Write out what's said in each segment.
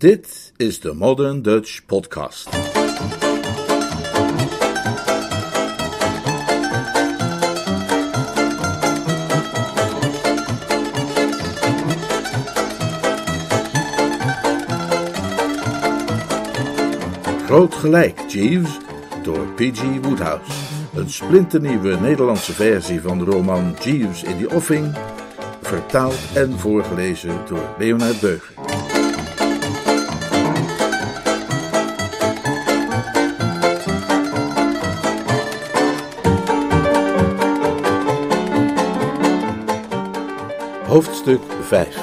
Dit is de Modern Dutch Podcast. Groot gelijk, Jeeves, door P.G. Woodhouse. Een splinternieuwe Nederlandse versie van de roman Jeeves in the Offing, vertaald en voorgelezen door Leonard Beuger. Hoofdstuk 5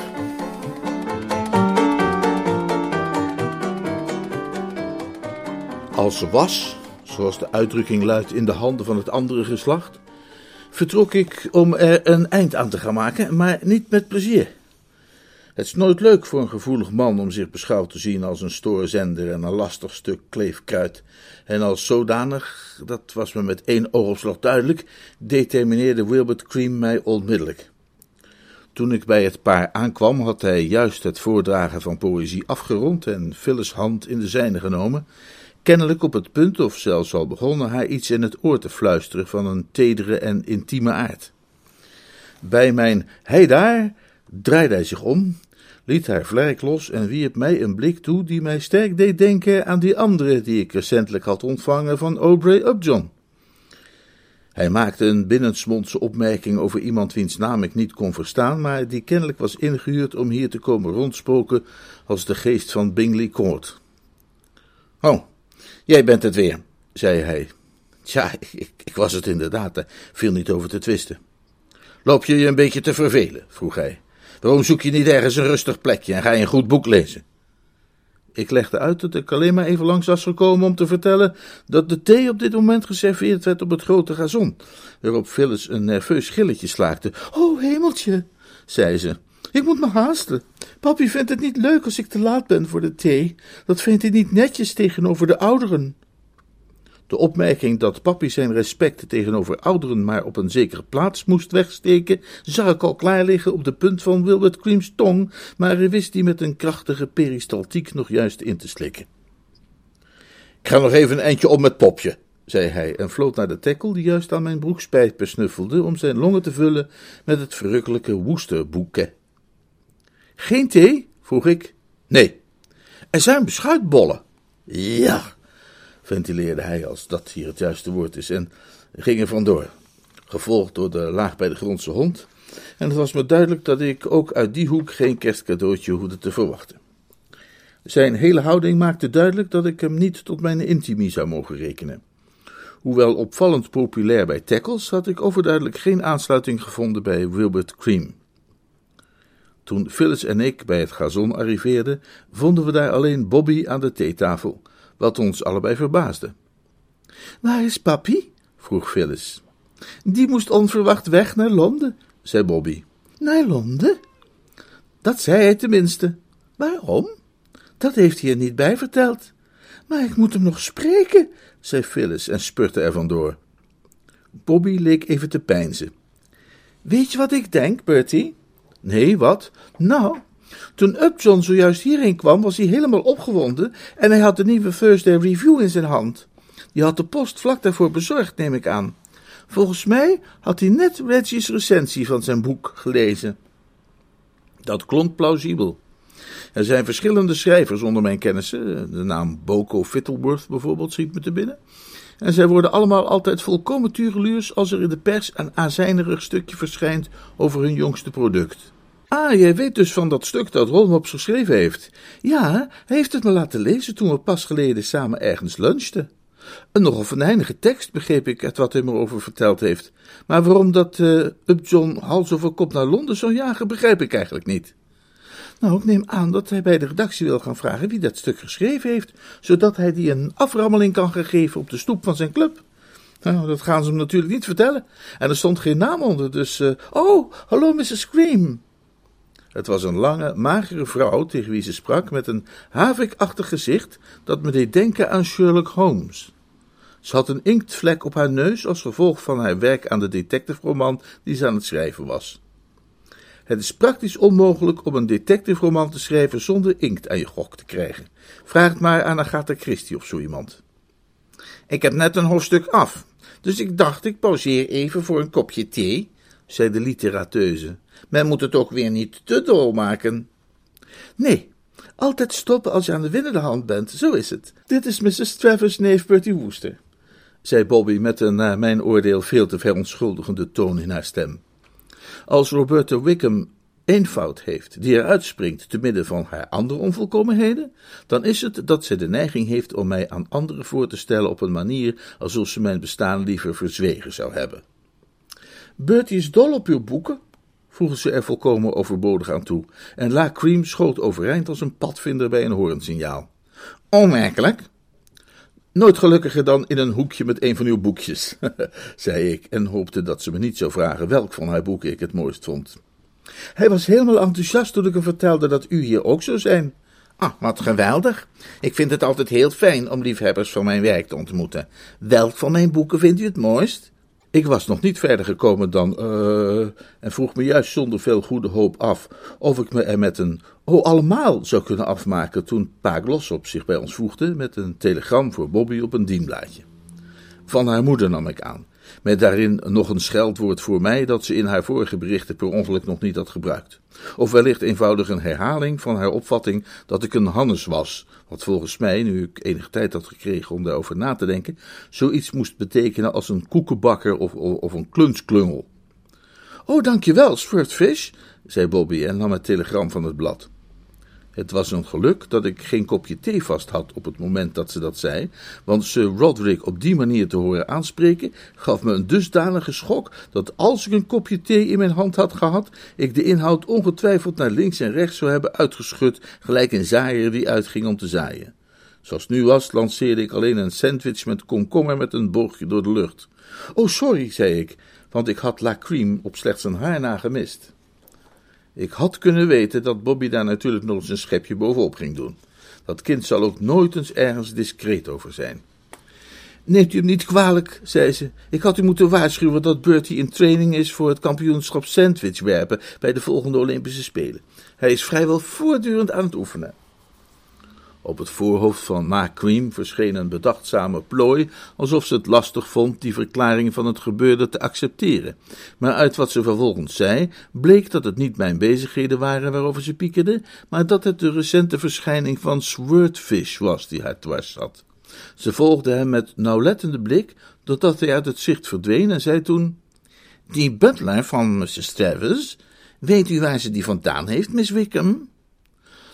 Als was, zoals de uitdrukking luidt in de handen van het andere geslacht, vertrok ik om er een eind aan te gaan maken, maar niet met plezier. Het is nooit leuk voor een gevoelig man om zich beschouwd te zien als een stoorzender en een lastig stuk kleefkruid. En als zodanig, dat was me met één oogopslag duidelijk, determineerde Wilbert Cream mij onmiddellijk. Toen ik bij het paar aankwam, had hij juist het voordragen van poëzie afgerond en Phyllis' hand in de zijne genomen, kennelijk op het punt, of zelfs al begonnen, haar iets in het oor te fluisteren van een tedere en intieme aard. Bij mijn hij daar draaide hij zich om, liet haar vlerk los en wierp mij een blik toe die mij sterk deed denken aan die andere die ik recentelijk had ontvangen van Aubrey Upjohn. Hij maakte een binnensmondse opmerking over iemand wiens naam ik niet kon verstaan, maar die kennelijk was ingehuurd om hier te komen rondspoken als de geest van Bingley Court. Oh, jij bent het weer, zei hij. Tja, ik, ik was het inderdaad, er viel niet over te twisten. Loop je je een beetje te vervelen? vroeg hij. Waarom zoek je niet ergens een rustig plekje en ga je een goed boek lezen? Ik legde uit dat ik alleen maar even langs was gekomen om te vertellen dat de thee op dit moment geserveerd werd op het grote gazon, waarop Phyllis een nerveus gilletje slaakte. Oh, hemeltje, zei ze. Ik moet me haasten. Papi vindt het niet leuk als ik te laat ben voor de thee. Dat vindt hij niet netjes tegenover de ouderen. De opmerking dat papi zijn respect tegenover ouderen maar op een zekere plaats moest wegsteken, zag ik al klaar liggen op de punt van Wilbert Cream's tong, maar hij wist die met een krachtige peristaltiek nog juist in te slikken. Ik ga nog even een eindje op met popje, zei hij en floot naar de tekkel die juist aan mijn broekspijp besnuffelde om zijn longen te vullen met het verrukkelijke woesterboeket. Geen thee? vroeg ik. Nee. Er zijn beschuitbollen. Ja, ventileerde hij als dat hier het juiste woord is, en ging er vandoor, gevolgd door de laag bij de grondse hond, en het was me duidelijk dat ik ook uit die hoek geen kerstcadeautje hoefde te verwachten. Zijn hele houding maakte duidelijk dat ik hem niet tot mijn intimie zou mogen rekenen. Hoewel opvallend populair bij Tackles, had ik overduidelijk geen aansluiting gevonden bij Wilbert Cream. Toen Phyllis en ik bij het gazon arriveerden, vonden we daar alleen Bobby aan de theetafel, wat ons allebei verbaasde. Waar is papi? vroeg Phyllis. Die moest onverwacht weg naar Londen, zei Bobby. Naar Londen? Dat zei hij tenminste. Waarom? Dat heeft hij er niet bij verteld. Maar ik moet hem nog spreken, zei Phyllis en spurte er vandoor. Bobby leek even te peinzen. Weet je wat ik denk, Bertie? Nee, wat? Nou, toen Upjohn zojuist hierheen kwam, was hij helemaal opgewonden en hij had de nieuwe First Day Review in zijn hand. Die had de post vlak daarvoor bezorgd, neem ik aan. Volgens mij had hij net Reggie's recensie van zijn boek gelezen. Dat klonk plausibel. Er zijn verschillende schrijvers onder mijn kennissen. De naam Boko Fittleworth bijvoorbeeld schiet me te binnen. En zij worden allemaal altijd volkomen tureluurs als er in de pers een aanzijnerig stukje verschijnt over hun jongste product. Ah, jij weet dus van dat stuk dat Holmops geschreven heeft. Ja, hij heeft het me laten lezen toen we pas geleden samen ergens lunchten. Een nogal venijnige tekst, begreep ik, uit wat hij me over verteld heeft. Maar waarom dat uh, Upjohn hals over kop naar Londen zou jagen, begrijp ik eigenlijk niet. Nou, ik neem aan dat hij bij de redactie wil gaan vragen wie dat stuk geschreven heeft, zodat hij die een aframmeling kan gaan geven op de stoep van zijn club. Nou, dat gaan ze hem natuurlijk niet vertellen. En er stond geen naam onder, dus... Uh, oh, hallo, Mrs. Scream. Het was een lange, magere vrouw tegen wie ze sprak, met een havikachtig gezicht dat me deed denken aan Sherlock Holmes. Ze had een inktvlek op haar neus als gevolg van haar werk aan de detective-roman die ze aan het schrijven was. Het is praktisch onmogelijk om een detective-roman te schrijven zonder inkt aan je gok te krijgen. Vraag het maar aan Agatha Christie of zo iemand. Ik heb net een hoofdstuk af, dus ik dacht ik pauzeer even voor een kopje thee, zei de literateuse. Men moet het ook weer niet te dol maken. Nee, altijd stoppen als je aan de winnende hand bent, zo is het. Dit is Mrs. Travers' neef Bertie Wooster, zei Bobby met een naar mijn oordeel veel te verontschuldigende toon in haar stem. Als Roberta Wickham één fout heeft die er uitspringt te midden van haar andere onvolkomenheden, dan is het dat ze de neiging heeft om mij aan anderen voor te stellen op een manier alsof ze mijn bestaan liever verzwegen zou hebben. Bertie is dol op uw boeken, voegde ze er volkomen overbodig aan toe, en La Cream schoot overeind als een padvinder bij een hoornsignaal. Onmerkelijk. Nooit gelukkiger dan in een hoekje met een van uw boekjes, zei ik, en hoopte dat ze me niet zou vragen welk van haar boeken ik het mooist vond. Hij was helemaal enthousiast toen ik hem vertelde dat u hier ook zou zijn. Ah, wat geweldig. Ik vind het altijd heel fijn om liefhebbers van mijn werk te ontmoeten. Welk van mijn boeken vindt u het mooist? Ik was nog niet verder gekomen dan, uh, en vroeg me juist zonder veel goede hoop af of ik me er met een oh allemaal zou kunnen afmaken toen Pa Glossop zich bij ons voegde met een telegram voor Bobby op een dienblaadje. Van haar moeder nam ik aan, met daarin nog een scheldwoord voor mij dat ze in haar vorige berichten per ongeluk nog niet had gebruikt. Of wellicht eenvoudig een herhaling van haar opvatting dat ik een Hannes was, wat volgens mij, nu ik enige tijd had gekregen om daarover na te denken, zoiets moest betekenen als een koekenbakker of, of, een klunsklungel. Oh, dankjewel, Swordfish, zei Bobby en nam het telegram van het blad. Het was een geluk dat ik geen kopje thee vast had op het moment dat ze dat zei, want Sir Roderick op die manier te horen aanspreken gaf me een dusdanige schok dat als ik een kopje thee in mijn hand had gehad, ik de inhoud ongetwijfeld naar links en rechts zou hebben uitgeschud, gelijk een zaaier die uitging om te zaaien. Zoals nu was, lanceerde ik alleen een sandwich met komkommer met een boogje door de lucht. Oh, sorry, zei ik, want ik had La Cream op slechts een haar na gemist. Ik had kunnen weten dat Bobby daar natuurlijk nog eens een schepje bovenop ging doen. Dat kind zal ook nooit eens ergens discreet over zijn. Neemt u hem niet kwalijk, zei ze. Ik had u moeten waarschuwen dat Bertie in training is voor het kampioenschap sandwichwerpen bij de volgende Olympische Spelen. Hij is vrijwel voortdurend aan het oefenen. Op het voorhoofd van Ma Cream verscheen een bedachtzame plooi, alsof ze het lastig vond die verklaring van het gebeurde te accepteren. Maar uit wat ze vervolgens zei, bleek dat het niet mijn bezigheden waren waarover ze piekerde, maar dat het de recente verschijning van Swordfish was die haar dwars zat. Ze volgde hem met nauwlettende blik, totdat hij uit het zicht verdween en zei toen: Die butler van Mrs. Travers, weet u waar ze die vandaan heeft, Miss Wickham?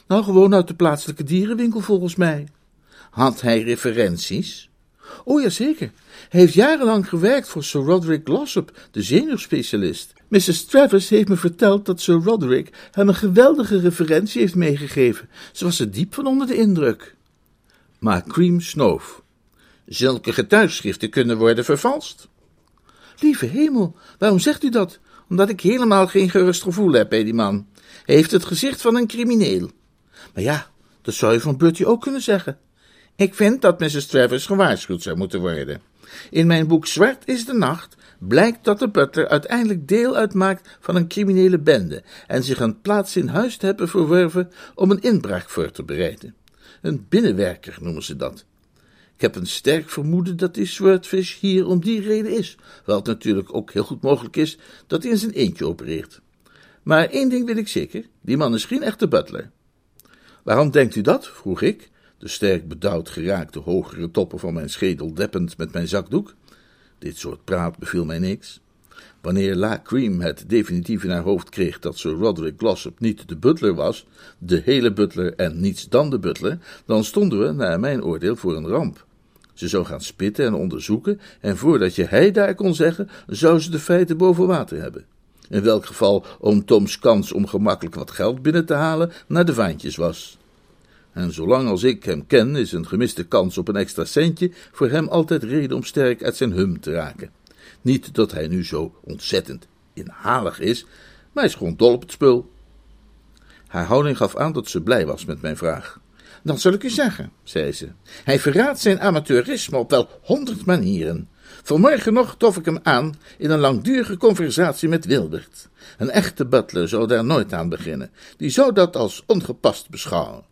Nou, gewoon uit de plaatselijke dierenwinkel volgens mij. Had hij referenties? Oh ja, zeker. Hij heeft jarenlang gewerkt voor Sir Roderick Glossop, de zenuwspecialist. Mrs. Travers heeft me verteld dat Sir Roderick hem een geweldige referentie heeft meegegeven. Ze was er diep van onder de indruk. Maar Cream snoof. Zulke getuigschriften kunnen worden vervalst. Lieve hemel, waarom zegt u dat? Omdat ik helemaal geen gerust gevoel heb bij die man. Hij heeft het gezicht van een crimineel. Maar ja, dat zou je van Bertie ook kunnen zeggen. Ik vind dat Mrs. Travers gewaarschuwd zou moeten worden. In mijn boek Zwart is de Nacht blijkt dat de butler uiteindelijk deel uitmaakt van een criminele bende en zich een plaats in huis te hebben verworven om een inbraak voor te bereiden. Een binnenwerker noemen ze dat. Ik heb een sterk vermoeden dat die Swordfish hier om die reden is, wel het natuurlijk ook heel goed mogelijk is dat hij in zijn eentje opereert. Maar één ding weet ik zeker, die man is geen echte butler. Waarom denkt u dat? vroeg ik, de sterk bedauwd geraakte hogere toppen van mijn schedel deppend met mijn zakdoek. Dit soort praat beviel mij niks. Wanneer La Cream het definitief in haar hoofd kreeg dat Sir Roderick Glossop niet de butler was, de hele butler en niets dan de butler, dan stonden we, naar mijn oordeel, voor een ramp. Ze zou gaan spitten en onderzoeken, en voordat je hij daar kon zeggen, zou ze de feiten boven water hebben. In welk geval oom Toms kans om gemakkelijk wat geld binnen te halen naar de vaantjes was. En zolang als ik hem ken, is een gemiste kans op een extra centje voor hem altijd reden om sterk uit zijn hum te raken. Niet dat hij nu zo ontzettend inhalig is, maar hij is gewoon dol op het spul. Haar houding gaf aan dat ze blij was met mijn vraag. Dat zal ik u zeggen, zei ze. Hij verraadt zijn amateurisme op wel honderd manieren. Vanmorgen nog trof ik hem aan in een langdurige conversatie met Wilbert. Een echte butler zou daar nooit aan beginnen. Die zou dat als ongepast beschouwen.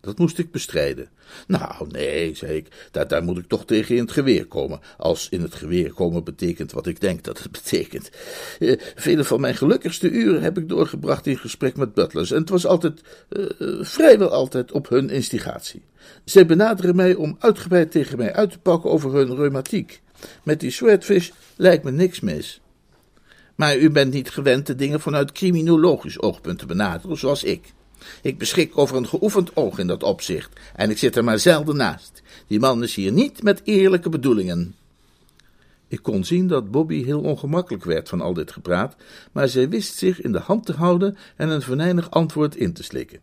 Dat moest ik bestrijden. Nou, nee, zei ik, daar, daar moet ik toch tegen in het geweer komen. Als in het geweer komen betekent wat ik denk dat het betekent. Eh, vele van mijn gelukkigste uren heb ik doorgebracht in gesprek met butlers. En het was altijd, eh, vrijwel altijd op hun instigatie. Zij benaderen mij om uitgebreid tegen mij uit te pakken over hun reumatiek. Met die swordfish lijkt me niks mis. Maar u bent niet gewend de dingen vanuit criminologisch oogpunt te benaderen, zoals ik. Ik beschik over een geoefend oog in dat opzicht, en ik zit er maar zelden naast. Die man is hier niet met eerlijke bedoelingen. Ik kon zien dat Bobby heel ongemakkelijk werd van al dit gepraat, maar zij wist zich in de hand te houden en een venijnig antwoord in te slikken.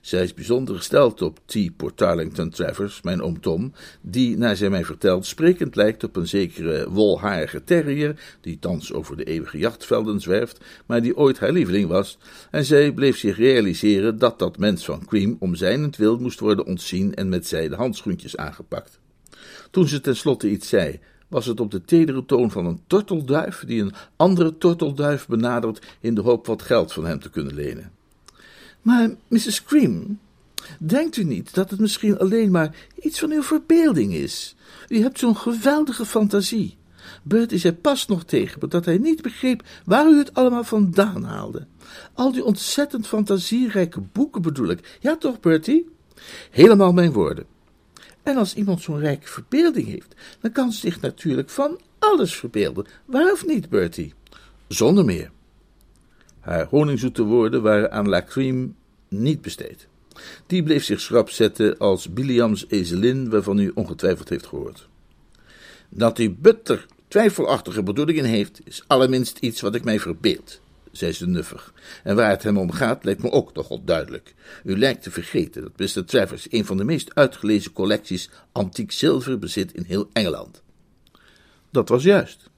Zij is bijzonder gesteld op T. Portarlington Travers, mijn oom Tom, die, naar zij mij vertelt, sprekend lijkt op een zekere wolharige terrier, die thans over de eeuwige jachtvelden zwerft, maar die ooit haar lieveling was, en zij bleef zich realiseren dat dat mens van Cream om zijnentwil moest worden ontzien en met zijde handschoentjes aangepakt. Toen ze tenslotte iets zei, was het op de tedere toon van een tortelduif die een andere tortelduif benadert in de hoop wat geld van hem te kunnen lenen. Maar, Mrs. Cream, denkt u niet dat het misschien alleen maar iets van uw verbeelding is? U hebt zo'n geweldige fantasie. Bertie zei pas nog tegen me dat hij niet begreep waar u het allemaal vandaan haalde. Al die ontzettend fantasierijke boeken bedoel ik. Ja toch, Bertie? Helemaal mijn woorden. En als iemand zo'n rijke verbeelding heeft, dan kan ze zich natuurlijk van alles verbeelden. Waar of niet, Bertie? Zonder meer. Haar honingzoete woorden waren aan La Cream niet besteed. Die bleef zich schrap zetten als Biliams ezelin, waarvan u ongetwijfeld heeft gehoord. Dat die butter twijfelachtige bedoelingen heeft, is allerminst iets wat ik mij verbeeld, zei ze nuffig. En waar het hem om gaat, lijkt me ook nogal duidelijk. U lijkt te vergeten dat Mr. Travers een van de meest uitgelezen collecties antiek zilver bezit in heel Engeland. Dat was juist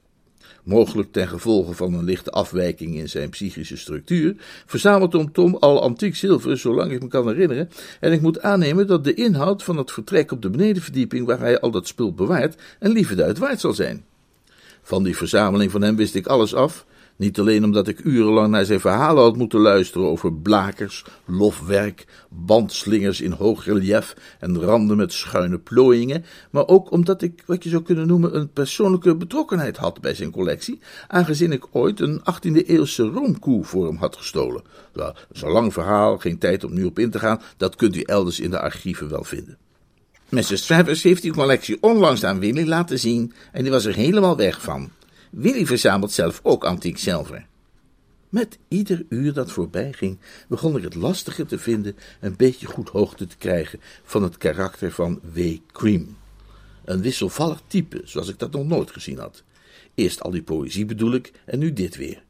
mogelijk ten gevolge van een lichte afwijking in zijn psychische structuur, verzamelt Tom Tom al antiek zilver, zolang ik me kan herinneren, en ik moet aannemen dat de inhoud van het vertrek op de benedenverdieping waar hij al dat spul bewaart, een duit waard zal zijn. Van die verzameling van hem wist ik alles af, niet alleen omdat ik urenlang naar zijn verhalen had moeten luisteren over blakers, lofwerk, bandslingers in hoog relief en randen met schuine plooiingen, maar ook omdat ik, wat je zou kunnen noemen, een persoonlijke betrokkenheid had bij zijn collectie, aangezien ik ooit een 18e-eeuwse roomkoe voor hem had gestolen. Dat is een lang verhaal, geen tijd om nu op in te gaan, dat kunt u elders in de archieven wel vinden. Mrs. Travers heeft die collectie onlangs aan Willy laten zien en die was er helemaal weg van. Willy verzamelt zelf ook antiek zilver. Met ieder uur dat voorbij ging, begon ik het lastiger te vinden een beetje goed hoogte te krijgen van het karakter van W. Cream. Een wisselvallig type, zoals ik dat nog nooit gezien had. Eerst al die poëzie bedoel ik, en nu dit weer.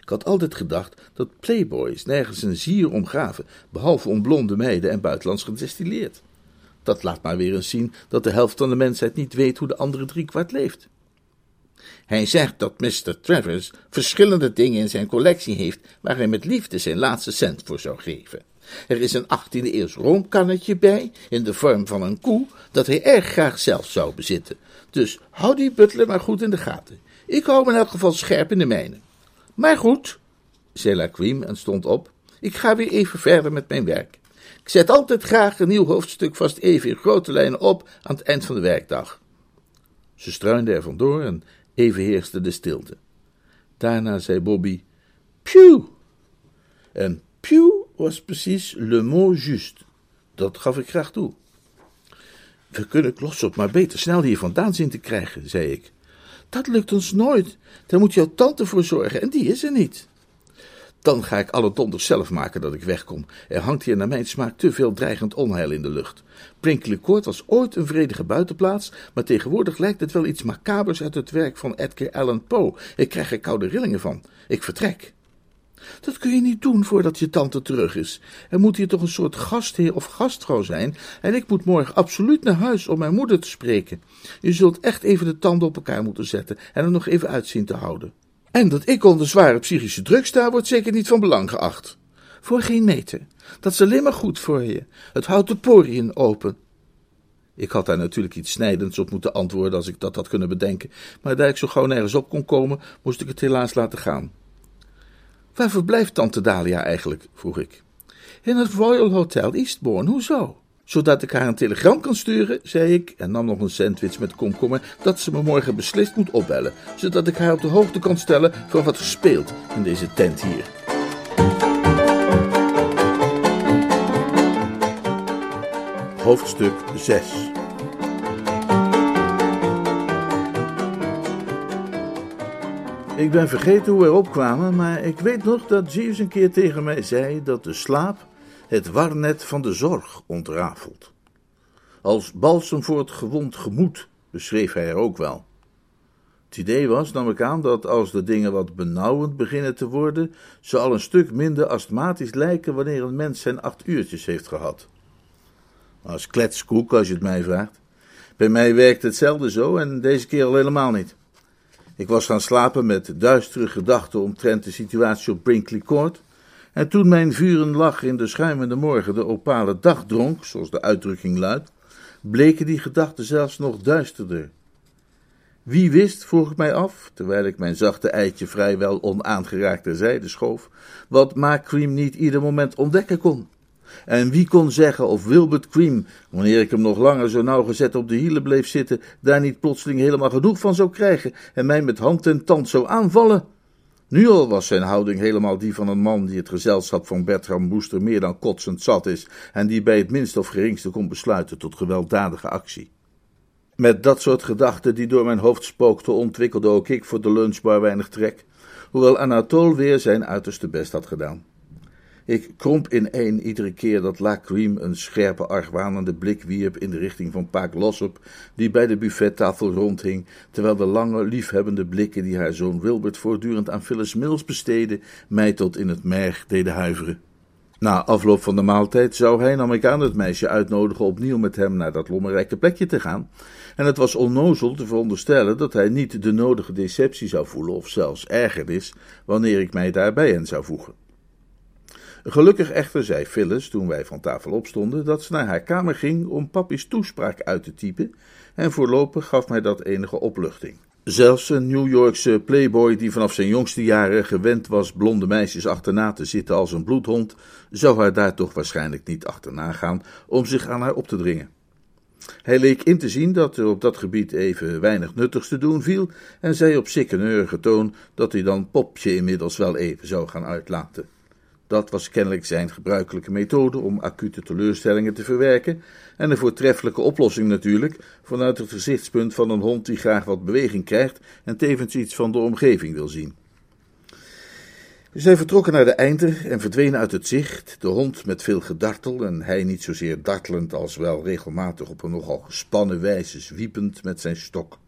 Ik had altijd gedacht dat playboys nergens een zier omgaven, behalve om blonde meiden en buitenlands gedestilleerd. Dat laat maar weer eens zien dat de helft van de mensheid niet weet hoe de andere driekwart leeft. Hij zegt dat Mr. Travers verschillende dingen in zijn collectie heeft waar hij met liefde zijn laatste cent voor zou geven. Er is een 18e eeuws roomkannetje bij, in de vorm van een koe, dat hij erg graag zelf zou bezitten. Dus hou die butler maar goed in de gaten. Ik hou me in elk geval scherp in de mijne. Maar goed, zei La Cream en stond op. Ik ga weer even verder met mijn werk. Ik zet altijd graag een nieuw hoofdstuk vast even in grote lijnen op aan het eind van de werkdag. Ze struinde er vandoor en Even heerste de stilte. Daarna zei Bobby: Pew! En pew was precies le mot juste. Dat gaf ik graag toe. We kunnen Klossop maar beter snel hier vandaan zien te krijgen, zei ik. Dat lukt ons nooit. Daar moet jouw tante voor zorgen en die is er niet. Dan ga ik alle donders zelf maken dat ik wegkom. Er hangt hier naar mijn smaak te veel dreigend onheil in de lucht. Court was ooit een vredige buitenplaats, maar tegenwoordig lijkt het wel iets macabers uit het werk van Edgar Allan Poe. Ik krijg er koude rillingen van. Ik vertrek. Dat kun je niet doen voordat je tante terug is. Er moet hier toch een soort gastheer of gastvrouw zijn, en ik moet morgen absoluut naar huis om mijn moeder te spreken. Je zult echt even de tanden op elkaar moeten zetten en er nog even uitzien te houden. En dat ik onder zware psychische druk sta, wordt zeker niet van belang geacht. Voor geen meter. Dat is alleen maar goed voor je. Het houdt de poriën open. Ik had daar natuurlijk iets snijdends op moeten antwoorden als ik dat had kunnen bedenken, maar daar ik zo gauw nergens op kon komen, moest ik het helaas laten gaan. Waar verblijft tante Dalia eigenlijk? vroeg ik. In het Royal Hotel Eastbourne, hoezo? Zodat ik haar een telegram kan sturen, zei ik en nam nog een sandwich met komkommer, dat ze me morgen beslist moet opbellen, zodat ik haar op de hoogte kan stellen van wat er speelt in deze tent hier. Hoofdstuk 6 Ik ben vergeten hoe we erop kwamen, maar ik weet nog dat Jeeves een keer tegen mij zei dat de slaap het warnet van de zorg ontrafelt. Als balsem voor het gewond gemoed, beschreef hij er ook wel. Het idee was, nam ik aan, dat als de dingen wat benauwend beginnen te worden, ze al een stuk minder astmatisch lijken wanneer een mens zijn acht uurtjes heeft gehad. Als kletskoek, als je het mij vraagt. Bij mij werkt hetzelfde zo en deze keer al helemaal niet. Ik was gaan slapen met duistere gedachten omtrent de situatie op Brinkley Court. En toen mijn vuren lach in de schuimende morgen de opale dag dronk, zoals de uitdrukking luidt, bleken die gedachten zelfs nog duisterder. Wie wist, vroeg ik mij af, terwijl ik mijn zachte eitje vrijwel onaangeraakt terzijde schoof, wat Cream niet ieder moment ontdekken kon. En wie kon zeggen of Wilbert Cream, wanneer ik hem nog langer zo nauwgezet op de hielen bleef zitten, daar niet plotseling helemaal genoeg van zou krijgen en mij met hand en tand zou aanvallen? Nu al was zijn houding helemaal die van een man die het gezelschap van Bertram Booster meer dan kotsend zat is en die bij het minst of geringste kon besluiten tot gewelddadige actie. Met dat soort gedachten die door mijn hoofd spookten, ontwikkelde ook ik voor de lunchbar weinig trek, hoewel Anatole weer zijn uiterste best had gedaan. Ik kromp ineen iedere keer dat La Cream een scherpe, argwanende blik wierp in de richting van Paak Lossop, die bij de buffettafel rondhing, terwijl de lange, liefhebbende blikken die haar zoon Wilbert voortdurend aan Phyllis Mills besteedde, mij tot in het merg deden huiveren. Na afloop van de maaltijd zou hij, nam ik aan, het meisje uitnodigen opnieuw met hem naar dat lommerrijke plekje te gaan, en het was onnozel te veronderstellen dat hij niet de nodige deceptie zou voelen, of zelfs ergernis, wanneer ik mij daarbij hen zou voegen. Gelukkig echter zei Phyllis, toen wij van tafel opstonden, dat ze naar haar kamer ging om papi's toespraak uit te typen, en voorlopig gaf mij dat enige opluchting. Zelfs een New Yorkse playboy die vanaf zijn jongste jaren gewend was blonde meisjes achterna te zitten als een bloedhond, zou haar daar toch waarschijnlijk niet achterna gaan om zich aan haar op te dringen. Hij leek in te zien dat er op dat gebied even weinig nuttigs te doen viel en zei op sikkeneurige toon dat hij dan Popje inmiddels wel even zou gaan uitlaten. Dat was kennelijk zijn gebruikelijke methode om acute teleurstellingen te verwerken en een voortreffelijke oplossing natuurlijk vanuit het gezichtspunt van een hond die graag wat beweging krijgt en tevens iets van de omgeving wil zien. Zij vertrokken naar de einder en verdwenen uit het zicht, de hond met veel gedartel en hij niet zozeer dartelend als wel regelmatig op een nogal gespannen wijze zwiepend met zijn stok.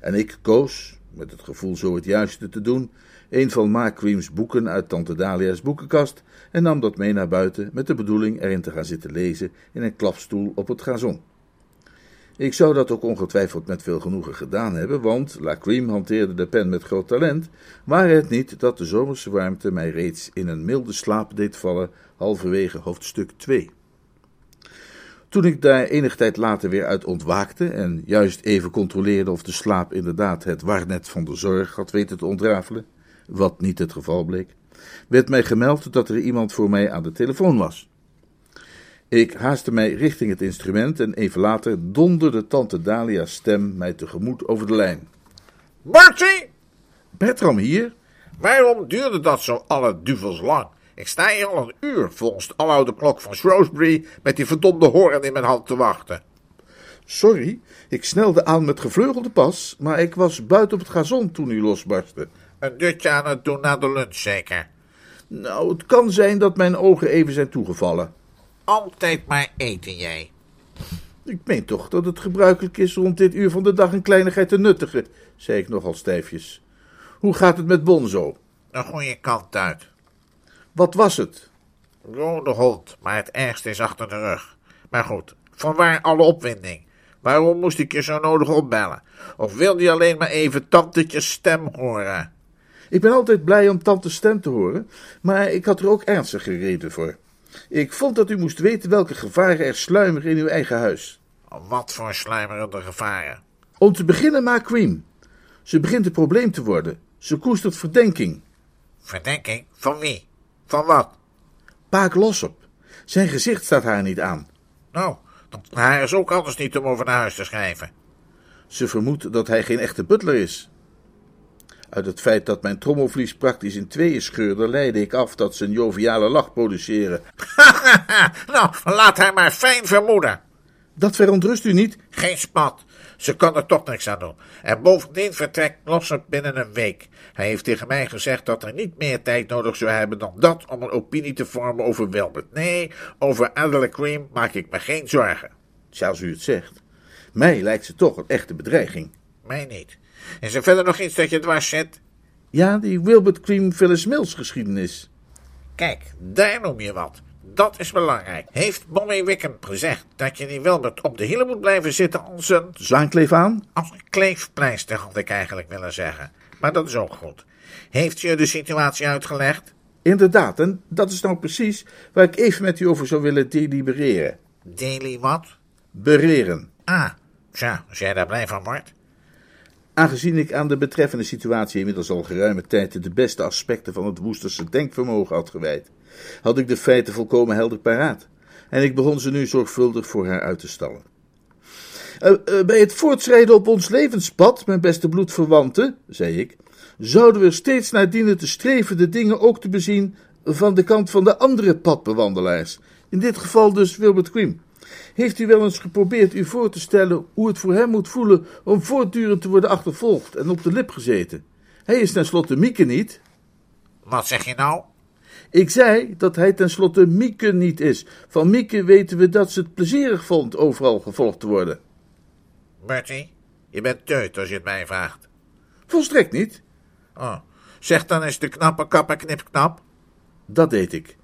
En ik koos, met het gevoel zo het juiste te doen, een van Ma boeken uit Tante Dalia's boekenkast en nam dat mee naar buiten met de bedoeling erin te gaan zitten lezen in een klapstoel op het gazon. Ik zou dat ook ongetwijfeld met veel genoegen gedaan hebben, want La hanteerde de pen met groot talent, waar het niet dat de zomerse warmte mij reeds in een milde slaap deed vallen, halverwege hoofdstuk 2. Toen ik daar enige tijd later weer uit ontwaakte en juist even controleerde of de slaap inderdaad het warnet van de zorg had weten te ontrafelen, wat niet het geval bleek, werd mij gemeld dat er iemand voor mij aan de telefoon was. Ik haastte mij richting het instrument en even later donderde tante Dalia's stem mij tegemoet over de lijn. Bertie! Bertram hier? Waarom duurde dat zo alle duvels lang? Ik sta hier al een uur volgens de aloude klok van Shrewsbury met die verdomde hoorn in mijn hand te wachten. Sorry, ik snelde aan met gevleugelde pas, maar ik was buiten op het gazon toen u losbarstte. Een dutje aan het doen na de lunch, zeker? Nou, het kan zijn dat mijn ogen even zijn toegevallen. Altijd maar eten, jij. Ik meen toch dat het gebruikelijk is rond dit uur van de dag een kleinigheid te nuttigen, zei ik nogal stijfjes. Hoe gaat het met Bonzo? De goede kant uit. Wat was het? Rode hond, maar het ergste is achter de rug. Maar goed, vanwaar alle opwinding? Waarom moest ik je zo nodig opbellen? Of wilde je alleen maar even tantetjes stem horen? Ik ben altijd blij om tante's stem te horen, maar ik had er ook ernstige reden voor. Ik vond dat u moest weten welke gevaren er sluimeren in uw eigen huis. Wat voor sluimerende gevaren? Om te beginnen maar Cream. Ze begint een probleem te worden. Ze koestert verdenking. Verdenking? Van wie? Van wat? Paak Lossop. Zijn gezicht staat haar niet aan. Nou, dat haar is ook anders niet om over naar huis te schrijven. Ze vermoedt dat hij geen echte butler is. Uit het feit dat mijn trommelvlies praktisch in tweeën scheurde, leidde ik af dat ze een joviale lach produceren. nou, laat haar maar fijn vermoeden. Dat verontrust u niet? Geen spat. Ze kan er toch niks aan doen. En bovendien vertrekt Lossop binnen een week. Hij heeft tegen mij gezegd dat er niet meer tijd nodig zou hebben dan dat om een opinie te vormen over Wilbert. Nee, over Adela Cream maak ik me geen zorgen. Zoals u het zegt. Mij lijkt ze toch een echte bedreiging. Mij niet. Is er verder nog iets dat je dwars zet? Ja, die Wilbert Cream Phyllis Mills geschiedenis. Kijk, daar noem je wat. Dat is belangrijk. Heeft Bonnie Wickham gezegd dat je die Wilbert op de hielen moet blijven zitten als een... Zwaankleef aan? Als een kleefpleister had ik eigenlijk willen zeggen. Maar dat is ook goed. Heeft je de situatie uitgelegd? Inderdaad, en dat is nou precies waar ik even met u over zou willen delibereren. Daily wat? Bereren. Ah, tja, als jij daar blij van wordt. Aangezien ik aan de betreffende situatie inmiddels al geruime tijd de beste aspecten van het Woesterse denkvermogen had gewijd, had ik de feiten volkomen helder paraat. En ik begon ze nu zorgvuldig voor haar uit te stallen. Uh, uh, bij het voortschrijden op ons levenspad, mijn beste bloedverwanten, zei ik, zouden we steeds naar dienen te streven de dingen ook te bezien van de kant van de andere padbewandelaars. In dit geval dus Wilbert Quim. Heeft u wel eens geprobeerd u voor te stellen hoe het voor hem moet voelen om voortdurend te worden achtervolgd en op de lip gezeten? Hij is tenslotte Mieke niet. Wat zeg je nou? Ik zei dat hij tenslotte Mieke niet is. Van Mieke weten we dat ze het plezierig vond overal gevolgd te worden. Bertie, je bent teut als je het mij vraagt. Volstrekt niet. Oh, zeg dan eens de knappe kap en knipknap. Dat deed ik.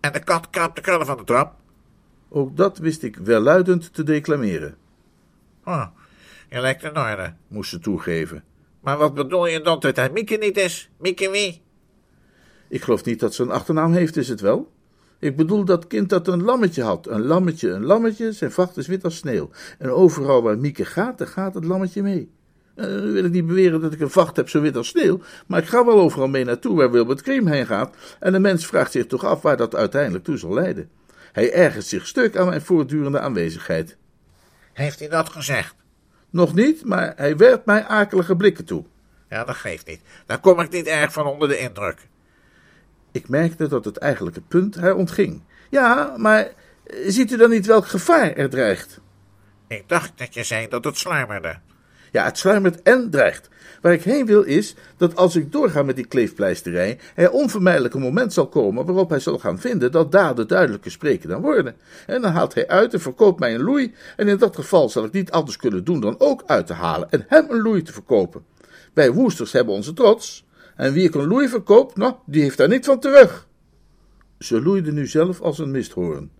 En de kat kraapt de krullen van de trap. Ook dat wist ik welluidend te declameren. Oh, je lijkt in orde, moest ze toegeven. Maar wat bedoel je dan dat hij Mieke niet is? Mieke wie? Ik geloof niet dat ze een achternaam heeft, is het wel? Ik bedoel dat kind dat een lammetje had. Een lammetje, een lammetje, zijn vacht is wit als sneeuw. En overal waar Mieke gaat, daar gaat het lammetje mee. Uh, nu wil ik niet beweren dat ik een vacht heb zo wit als sneeuw, maar ik ga wel overal mee naartoe waar Wilbert Cream heen gaat. En de mens vraagt zich toch af waar dat uiteindelijk toe zal leiden. Hij ergert zich stuk aan mijn voortdurende aanwezigheid. Heeft hij dat gezegd? Nog niet, maar hij werpt mij akelige blikken toe. Ja, dat geeft niet. Daar kom ik niet erg van onder de indruk. Ik merkte dat het eigenlijke punt haar ontging. Ja, maar ziet u dan niet welk gevaar er dreigt? Ik dacht dat je zei dat het sluimerde. Ja, het sluimert en dreigt. Waar ik heen wil is dat als ik doorga met die kleefpleisterij, er onvermijdelijk een moment zal komen waarop hij zal gaan vinden dat daden duidelijker spreken dan woorden. En dan haalt hij uit en verkoopt mij een loei, en in dat geval zal ik niet anders kunnen doen dan ook uit te halen en hem een loei te verkopen. Wij woesters hebben onze trots, en wie ik een loei verkoopt, nou, die heeft daar niet van terug. Ze loeide nu zelf als een misthoorn.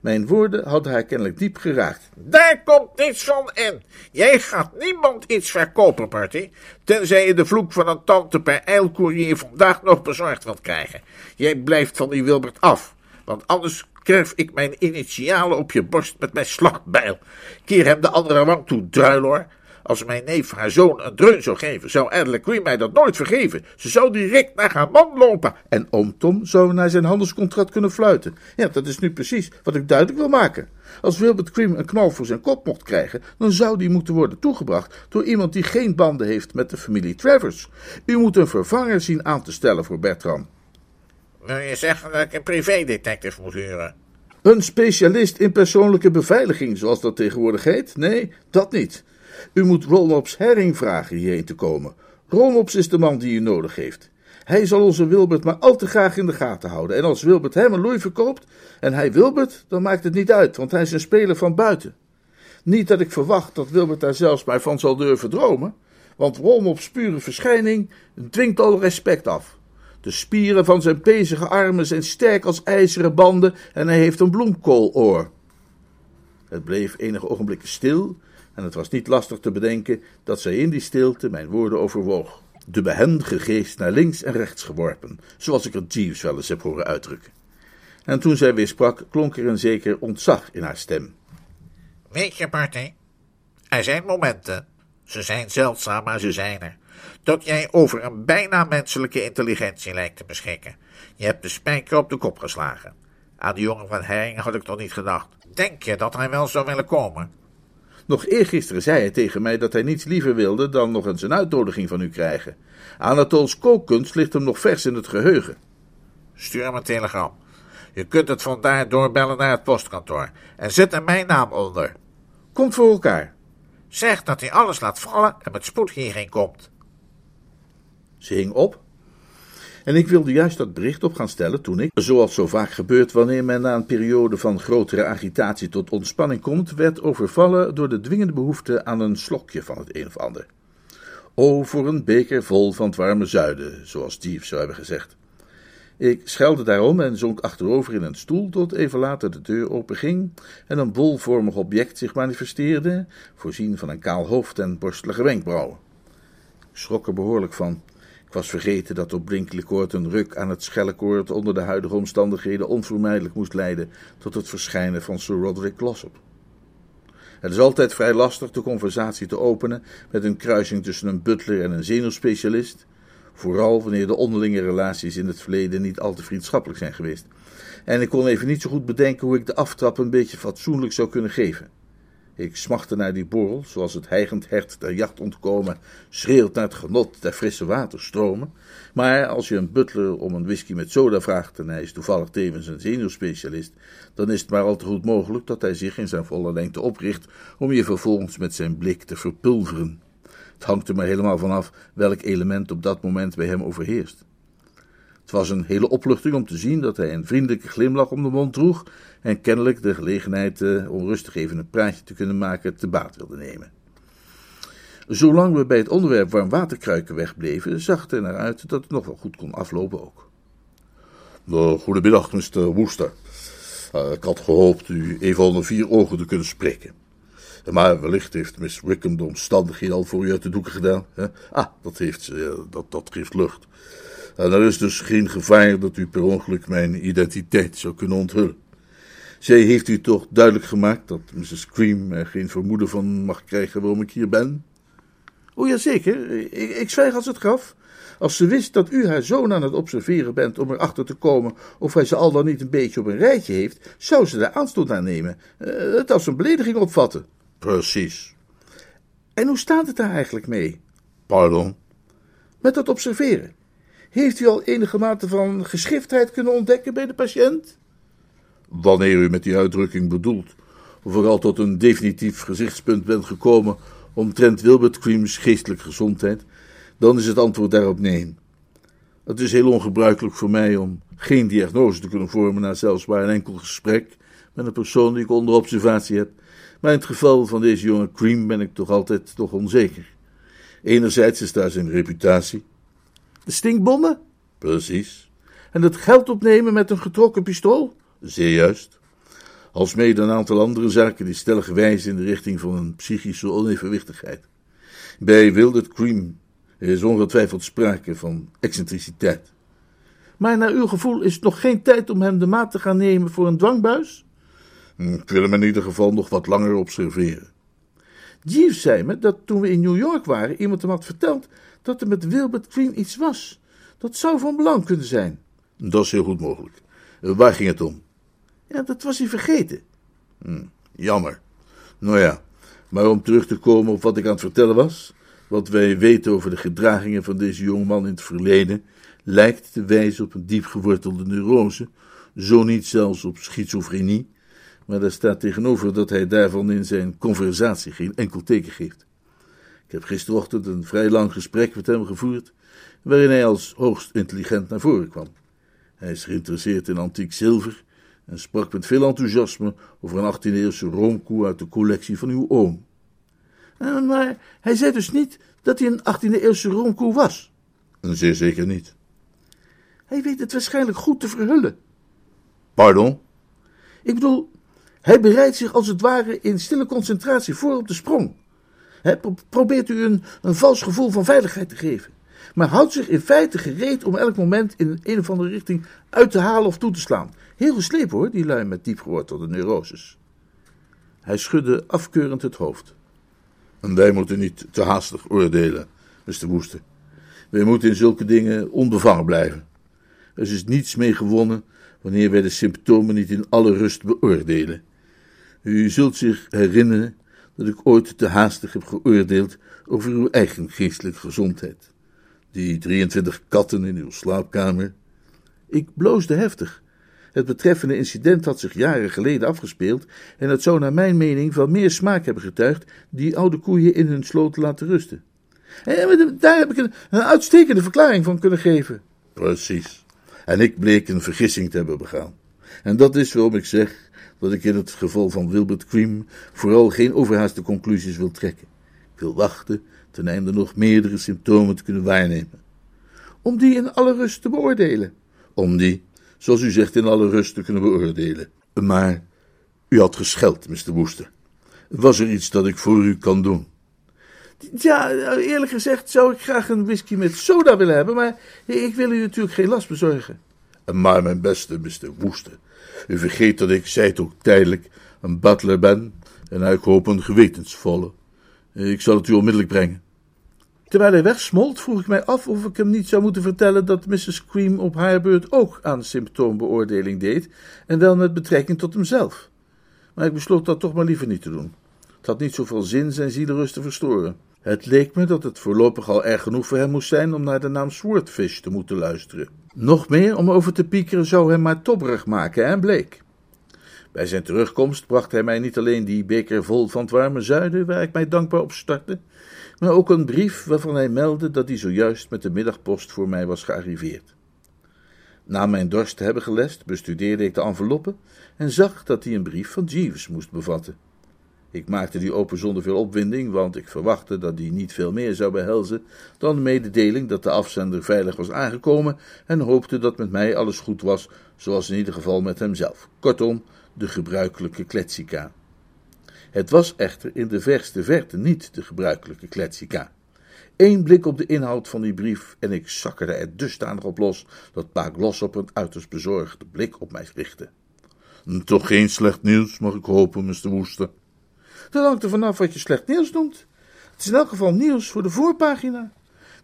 Mijn woorden hadden haar kennelijk diep geraakt. Daar komt niets van in. Jij gaat niemand iets verkopen, Party. Tenzij je de vloek van een tante per eilcourier vandaag nog bezorgd wilt krijgen. Jij blijft van die Wilbert af. Want anders kerf ik mijn initialen op je borst met mijn slachtbijl. Keer hem de andere wang toe, druiloor. Als mijn neef haar zoon een dreun zou geven, zou Adelaide Queen mij dat nooit vergeven. Ze zou direct naar haar man lopen. En oom Tom zou naar zijn handelscontract kunnen fluiten. Ja, dat is nu precies wat ik duidelijk wil maken. Als Wilbert Cream een knal voor zijn kop mocht krijgen, dan zou die moeten worden toegebracht door iemand die geen banden heeft met de familie Travers. U moet een vervanger zien aan te stellen voor Bertram. Wil je zeggen dat ik een privédetective moet huren? Een specialist in persoonlijke beveiliging, zoals dat tegenwoordig heet? Nee, dat niet. U moet Rolmops Herring vragen hierheen te komen. Rolmops is de man die u nodig heeft. Hij zal onze Wilbert maar al te graag in de gaten houden. En als Wilbert hem een loei verkoopt en hij Wilbert, dan maakt het niet uit, want hij is een speler van buiten. Niet dat ik verwacht dat Wilbert daar zelfs maar van zal durven dromen, want Rolmops pure verschijning dwingt al respect af. De spieren van zijn pezige armen zijn sterk als ijzeren banden en hij heeft een bloemkooloor. Het bleef enige ogenblikken stil en het was niet lastig te bedenken dat zij in die stilte mijn woorden overwoog. De behendige geest naar links en rechts geworpen, zoals ik het Jeeves wel eens heb horen uitdrukken. En toen zij weer sprak, klonk er een zeker ontzag in haar stem. Weet je, Marty, er zijn momenten, ze zijn zeldzaam, maar ze zijn er, dat jij over een bijna menselijke intelligentie lijkt te beschikken. Je hebt de spijker op de kop geslagen. Aan die jongen van Herring had ik toch niet gedacht. Denk je dat hij wel zou willen komen? Nog eergisteren zei hij tegen mij dat hij niets liever wilde dan nog eens een uitnodiging van u krijgen. Anatols kookkunst ligt hem nog vers in het geheugen. Stuur hem een telegram. Je kunt het vandaar doorbellen naar het postkantoor. En zet er mijn naam onder. Komt voor elkaar. Zeg dat hij alles laat vallen en met spoed hierheen komt. Ze hing op. En ik wilde juist dat bericht op gaan stellen toen ik, zoals zo vaak gebeurt wanneer men na een periode van grotere agitatie tot ontspanning komt, werd overvallen door de dwingende behoefte aan een slokje van het een of ander. O, voor een beker vol van het warme zuiden, zoals Steve zou hebben gezegd. Ik schelde daarom en zonk achterover in een stoel tot even later de deur openging en een bolvormig object zich manifesteerde, voorzien van een kaal hoofd en borstelige wenkbrauwen. Ik schrok er behoorlijk van. Ik was vergeten dat op Brinkleycourt een ruk aan het schellekoord onder de huidige omstandigheden onvermijdelijk moest leiden tot het verschijnen van Sir Roderick Glossop. Het is altijd vrij lastig de conversatie te openen met een kruising tussen een butler en een zenuwspecialist, vooral wanneer de onderlinge relaties in het verleden niet al te vriendschappelijk zijn geweest. En ik kon even niet zo goed bedenken hoe ik de aftrap een beetje fatsoenlijk zou kunnen geven. Ik smachtte naar die borrel, zoals het heigend hert der jacht ontkomen, schreeuwt naar het genot der frisse waterstromen. Maar als je een butler om een whisky met soda vraagt en hij is toevallig tevens een zenuwspecialist, dan is het maar al te goed mogelijk dat hij zich in zijn volle lengte opricht om je vervolgens met zijn blik te verpulveren. Het hangt er maar helemaal vanaf welk element op dat moment bij hem overheerst. Het was een hele opluchting om te zien dat hij een vriendelijke glimlach om de mond droeg en kennelijk de gelegenheid uh, om rustig even een praatje te kunnen maken te baat wilde nemen. Zolang we bij het onderwerp warmwaterkruiken wegbleven, zag het er naar uit dat het nog wel goed kon aflopen ook. Nou, goedemiddag, Mr. Woester. Uh, ik had gehoopt u even onder vier ogen te kunnen spreken. Maar wellicht heeft Miss Wickham de omstandigheden al voor u uit de doeken gedaan. Hè? Ah, dat, heeft ze, dat, dat geeft lucht. En er is dus geen gevaar dat u per ongeluk mijn identiteit zou kunnen onthullen. Zij heeft u toch duidelijk gemaakt dat Mrs. Cream er geen vermoeden van mag krijgen waarom ik hier ben? O ja, zeker. Ik, ik zwijg als het graf. Als ze wist dat u haar zoon aan het observeren bent om erachter te komen of hij ze al dan niet een beetje op een rijtje heeft, zou ze daar aanstoot aan nemen. Uh, het als een belediging opvatten. Precies. En hoe staat het daar eigenlijk mee? Pardon? Met dat observeren. Heeft u al enige mate van geschiftheid kunnen ontdekken bij de patiënt? Wanneer u met die uitdrukking bedoelt, of er al tot een definitief gezichtspunt bent gekomen omtrent Wilbert Cream's geestelijke gezondheid, dan is het antwoord daarop nee. Het is heel ongebruikelijk voor mij om geen diagnose te kunnen vormen na zelfs maar een enkel gesprek met een persoon die ik onder observatie heb. Maar in het geval van deze jonge Cream ben ik toch altijd toch onzeker. Enerzijds is daar zijn reputatie. De stinkbommen? Precies. En het geld opnemen met een getrokken pistool? Zeer juist. Alsmede een aantal andere zaken die stellig wijzen in de richting van een psychische onevenwichtigheid. Bij Wildert Cream is ongetwijfeld sprake van excentriciteit. Maar naar uw gevoel is het nog geen tijd om hem de maat te gaan nemen voor een dwangbuis? Hm, ik wil hem in ieder geval nog wat langer observeren. Jeeves zei me dat toen we in New York waren, iemand hem had verteld dat er met Wilbert Cream iets was. Dat zou van belang kunnen zijn. Dat is heel goed mogelijk. Waar ging het om? Ja, dat was hij vergeten. Hm, jammer. Nou ja, maar om terug te komen op wat ik aan het vertellen was. Wat wij weten over de gedragingen van deze jongeman in het verleden lijkt te wijzen op een diep gewortelde neurose, zo niet zelfs op schizofrenie, maar daar staat tegenover dat hij daarvan in zijn conversatie geen enkel teken geeft. Ik heb gisterochtend een vrij lang gesprek met hem gevoerd, waarin hij als hoogst intelligent naar voren kwam. Hij is geïnteresseerd in antiek zilver en sprak met veel enthousiasme over een 18e-eeuwse roomkoe uit de collectie van uw oom. Uh, maar hij zei dus niet dat hij een 18e-eeuwse roomkoe was? Zeer zeker niet. Hij weet het waarschijnlijk goed te verhullen. Pardon? Ik bedoel, hij bereidt zich als het ware in stille concentratie voor op de sprong. Pro probeert u een, een vals gevoel van veiligheid te geven maar houdt zich in feite gereed om elk moment in een of andere richting uit te halen of toe te slaan. Heel geslepen hoor, die lui met diep gewortelde neuroses. Hij schudde afkeurend het hoofd. En wij moeten niet te haastig oordelen, Mr. Woester. Wij moeten in zulke dingen onbevangen blijven. Er is niets mee gewonnen wanneer wij de symptomen niet in alle rust beoordelen. U zult zich herinneren dat ik ooit te haastig heb geoordeeld over uw eigen geestelijke gezondheid. Die 23 katten in uw slaapkamer. Ik bloosde heftig. Het betreffende incident had zich jaren geleden afgespeeld en het zou naar mijn mening van meer smaak hebben getuigd die oude koeien in hun sloot te laten rusten. En daar heb ik een, een uitstekende verklaring van kunnen geven. Precies. En ik bleek een vergissing te hebben begaan. En dat is waarom ik zeg dat ik in het geval van Wilbert Cream vooral geen overhaaste conclusies wil trekken. Ik wil wachten ten einde nog meerdere symptomen te kunnen waarnemen. Om die in alle rust te beoordelen. Om die, zoals u zegt, in alle rust te kunnen beoordelen. Maar u had gescheld, Mr. Woester. Was er iets dat ik voor u kan doen? Ja, eerlijk gezegd zou ik graag een whisky met soda willen hebben, maar ik wil u natuurlijk geen last bezorgen. Maar mijn beste Mr. Woester, u vergeet dat ik, zij het ook tijdelijk, een butler ben en ik hoop een gewetensvolle. Ik zal het u onmiddellijk brengen. Terwijl hij wegsmolt, vroeg ik mij af of ik hem niet zou moeten vertellen dat Mrs. Cream op haar beurt ook aan symptoombeoordeling deed, en wel met betrekking tot hemzelf. Maar ik besloot dat toch maar liever niet te doen. Het had niet zoveel zin zijn zielerust te verstoren. Het leek me dat het voorlopig al erg genoeg voor hem moest zijn om naar de naam Swordfish te moeten luisteren. Nog meer om over te piekeren zou hem maar tobberig maken, en bleek. Bij zijn terugkomst bracht hij mij niet alleen die beker vol van het warme zuiden, waar ik mij dankbaar op startte, maar ook een brief waarvan hij meldde dat hij zojuist met de middagpost voor mij was gearriveerd. Na mijn dorst te hebben gelest, bestudeerde ik de enveloppe en zag dat hij een brief van Jeeves moest bevatten. Ik maakte die open zonder veel opwinding, want ik verwachtte dat die niet veel meer zou behelzen dan de mededeling dat de afzender veilig was aangekomen en hoopte dat met mij alles goed was, zoals in ieder geval met hemzelf. Kortom, de gebruikelijke kletsika. Het was echter in de verste verte niet de gebruikelijke kletsika. Eén blik op de inhoud van die brief en ik zakkerde er dusdanig op los dat Pa op een uiterst bezorgde blik op mij richtte. Toch geen slecht nieuws, mag ik hopen, Mr. Woester. Dat hangt er vanaf wat je slecht nieuws noemt. Het is in elk geval nieuws voor de voorpagina.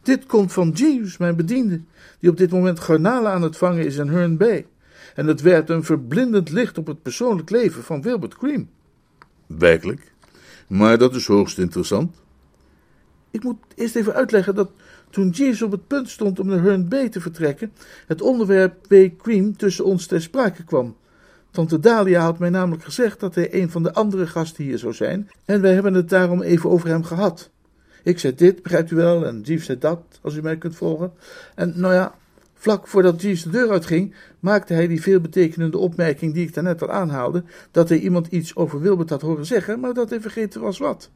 Dit komt van Jeeves, mijn bediende, die op dit moment garnalen aan het vangen is in Herne Bay. En het werpt een verblindend licht op het persoonlijk leven van Wilbert Cream. Werkelijk? Maar dat is hoogst interessant. Ik moet eerst even uitleggen dat toen Jeeves op het punt stond om naar Herne Bay te vertrekken, het onderwerp B. Cream tussen ons ter sprake kwam. Tante Dalia had mij namelijk gezegd dat hij een van de andere gasten hier zou zijn, en wij hebben het daarom even over hem gehad. Ik zei dit, begrijpt u wel, en Jeeves zei dat, als u mij kunt volgen. En nou ja, vlak voordat Jeeves de deur uitging, maakte hij die veelbetekenende opmerking die ik daarnet al aanhaalde, dat hij iemand iets over Wilbert had horen zeggen, maar dat hij vergeten was wat.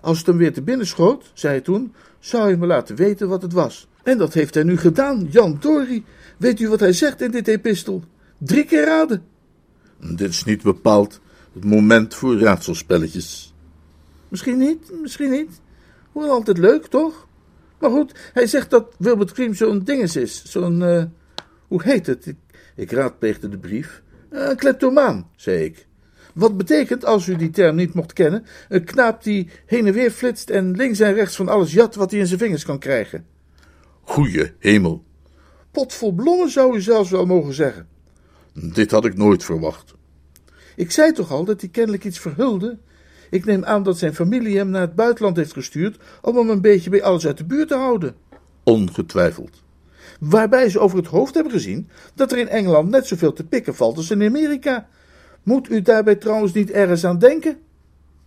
Als het hem weer te binnen schoot, zei hij toen, zou hij me laten weten wat het was. En dat heeft hij nu gedaan, Jan Dory. Weet u wat hij zegt in dit epistel? Drie keer raden. Dit is niet bepaald het moment voor raadselspelletjes. Misschien niet, misschien niet. Wel altijd leuk, toch? Maar goed, hij zegt dat Wilbert Cream zo'n dinges is. Zo'n, uh, hoe heet het? Ik, ik raadpleegde de brief. Een uh, kleptomaan, zei ik. Wat betekent, als u die term niet mocht kennen, een knaap die heen en weer flitst en links en rechts van alles jat wat hij in zijn vingers kan krijgen. Goeie hemel. Pot vol bloemen zou u zelfs wel mogen zeggen. Dit had ik nooit verwacht. Ik zei toch al dat hij kennelijk iets verhulde? Ik neem aan dat zijn familie hem naar het buitenland heeft gestuurd om hem een beetje bij alles uit de buurt te houden. Ongetwijfeld. Waarbij ze over het hoofd hebben gezien dat er in Engeland net zoveel te pikken valt als in Amerika. Moet u daarbij trouwens niet ergens aan denken?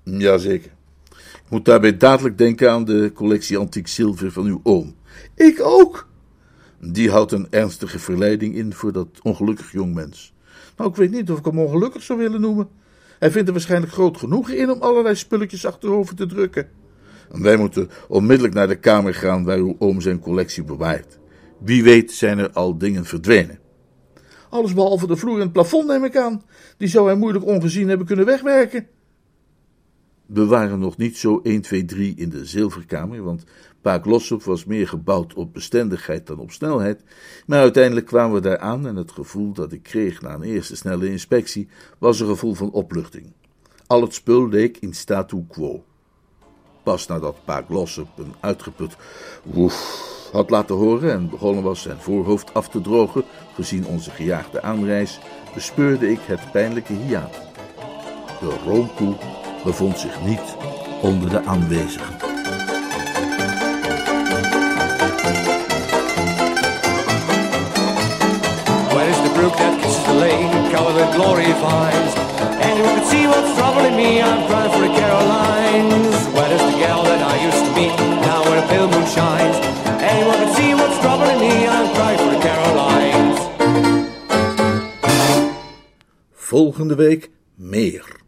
Jazeker. Ik moet daarbij dadelijk denken aan de collectie antiek zilver van uw oom. Ik ook. Die houdt een ernstige verleiding in voor dat ongelukkig jongmens. Nou, ik weet niet of ik hem ongelukkig zou willen noemen. Hij vindt er waarschijnlijk groot genoegen in om allerlei spulletjes achterover te drukken. En wij moeten onmiddellijk naar de kamer gaan waar uw oom zijn collectie bewaart. Wie weet zijn er al dingen verdwenen. Alles behalve de vloer en het plafond neem ik aan. Die zou hij moeilijk ongezien hebben kunnen wegwerken. We waren nog niet zo 1, 2, 3 in de zilverkamer, want Paak Lossop was meer gebouwd op bestendigheid dan op snelheid. Maar uiteindelijk kwamen we daar aan en het gevoel dat ik kreeg na een eerste snelle inspectie was een gevoel van opluchting. Al het spul leek in statu quo. Pas nadat Pa Glossop een uitgeput woef had laten horen en begonnen was zijn voorhoofd af te drogen, gezien onze gejaagde aanreis, bespeurde ik het pijnlijke hiaat. De roomkoe bevond zich niet onder de aanwezigen. Covered with glory vines? Anyone can see what's troubling me, I'm crying for the Carolines. Where is the gal that I used to meet, now where the pale moon shines? Anyone can see what's troubling me, I'm crying for the Carolines. Volgende week meer.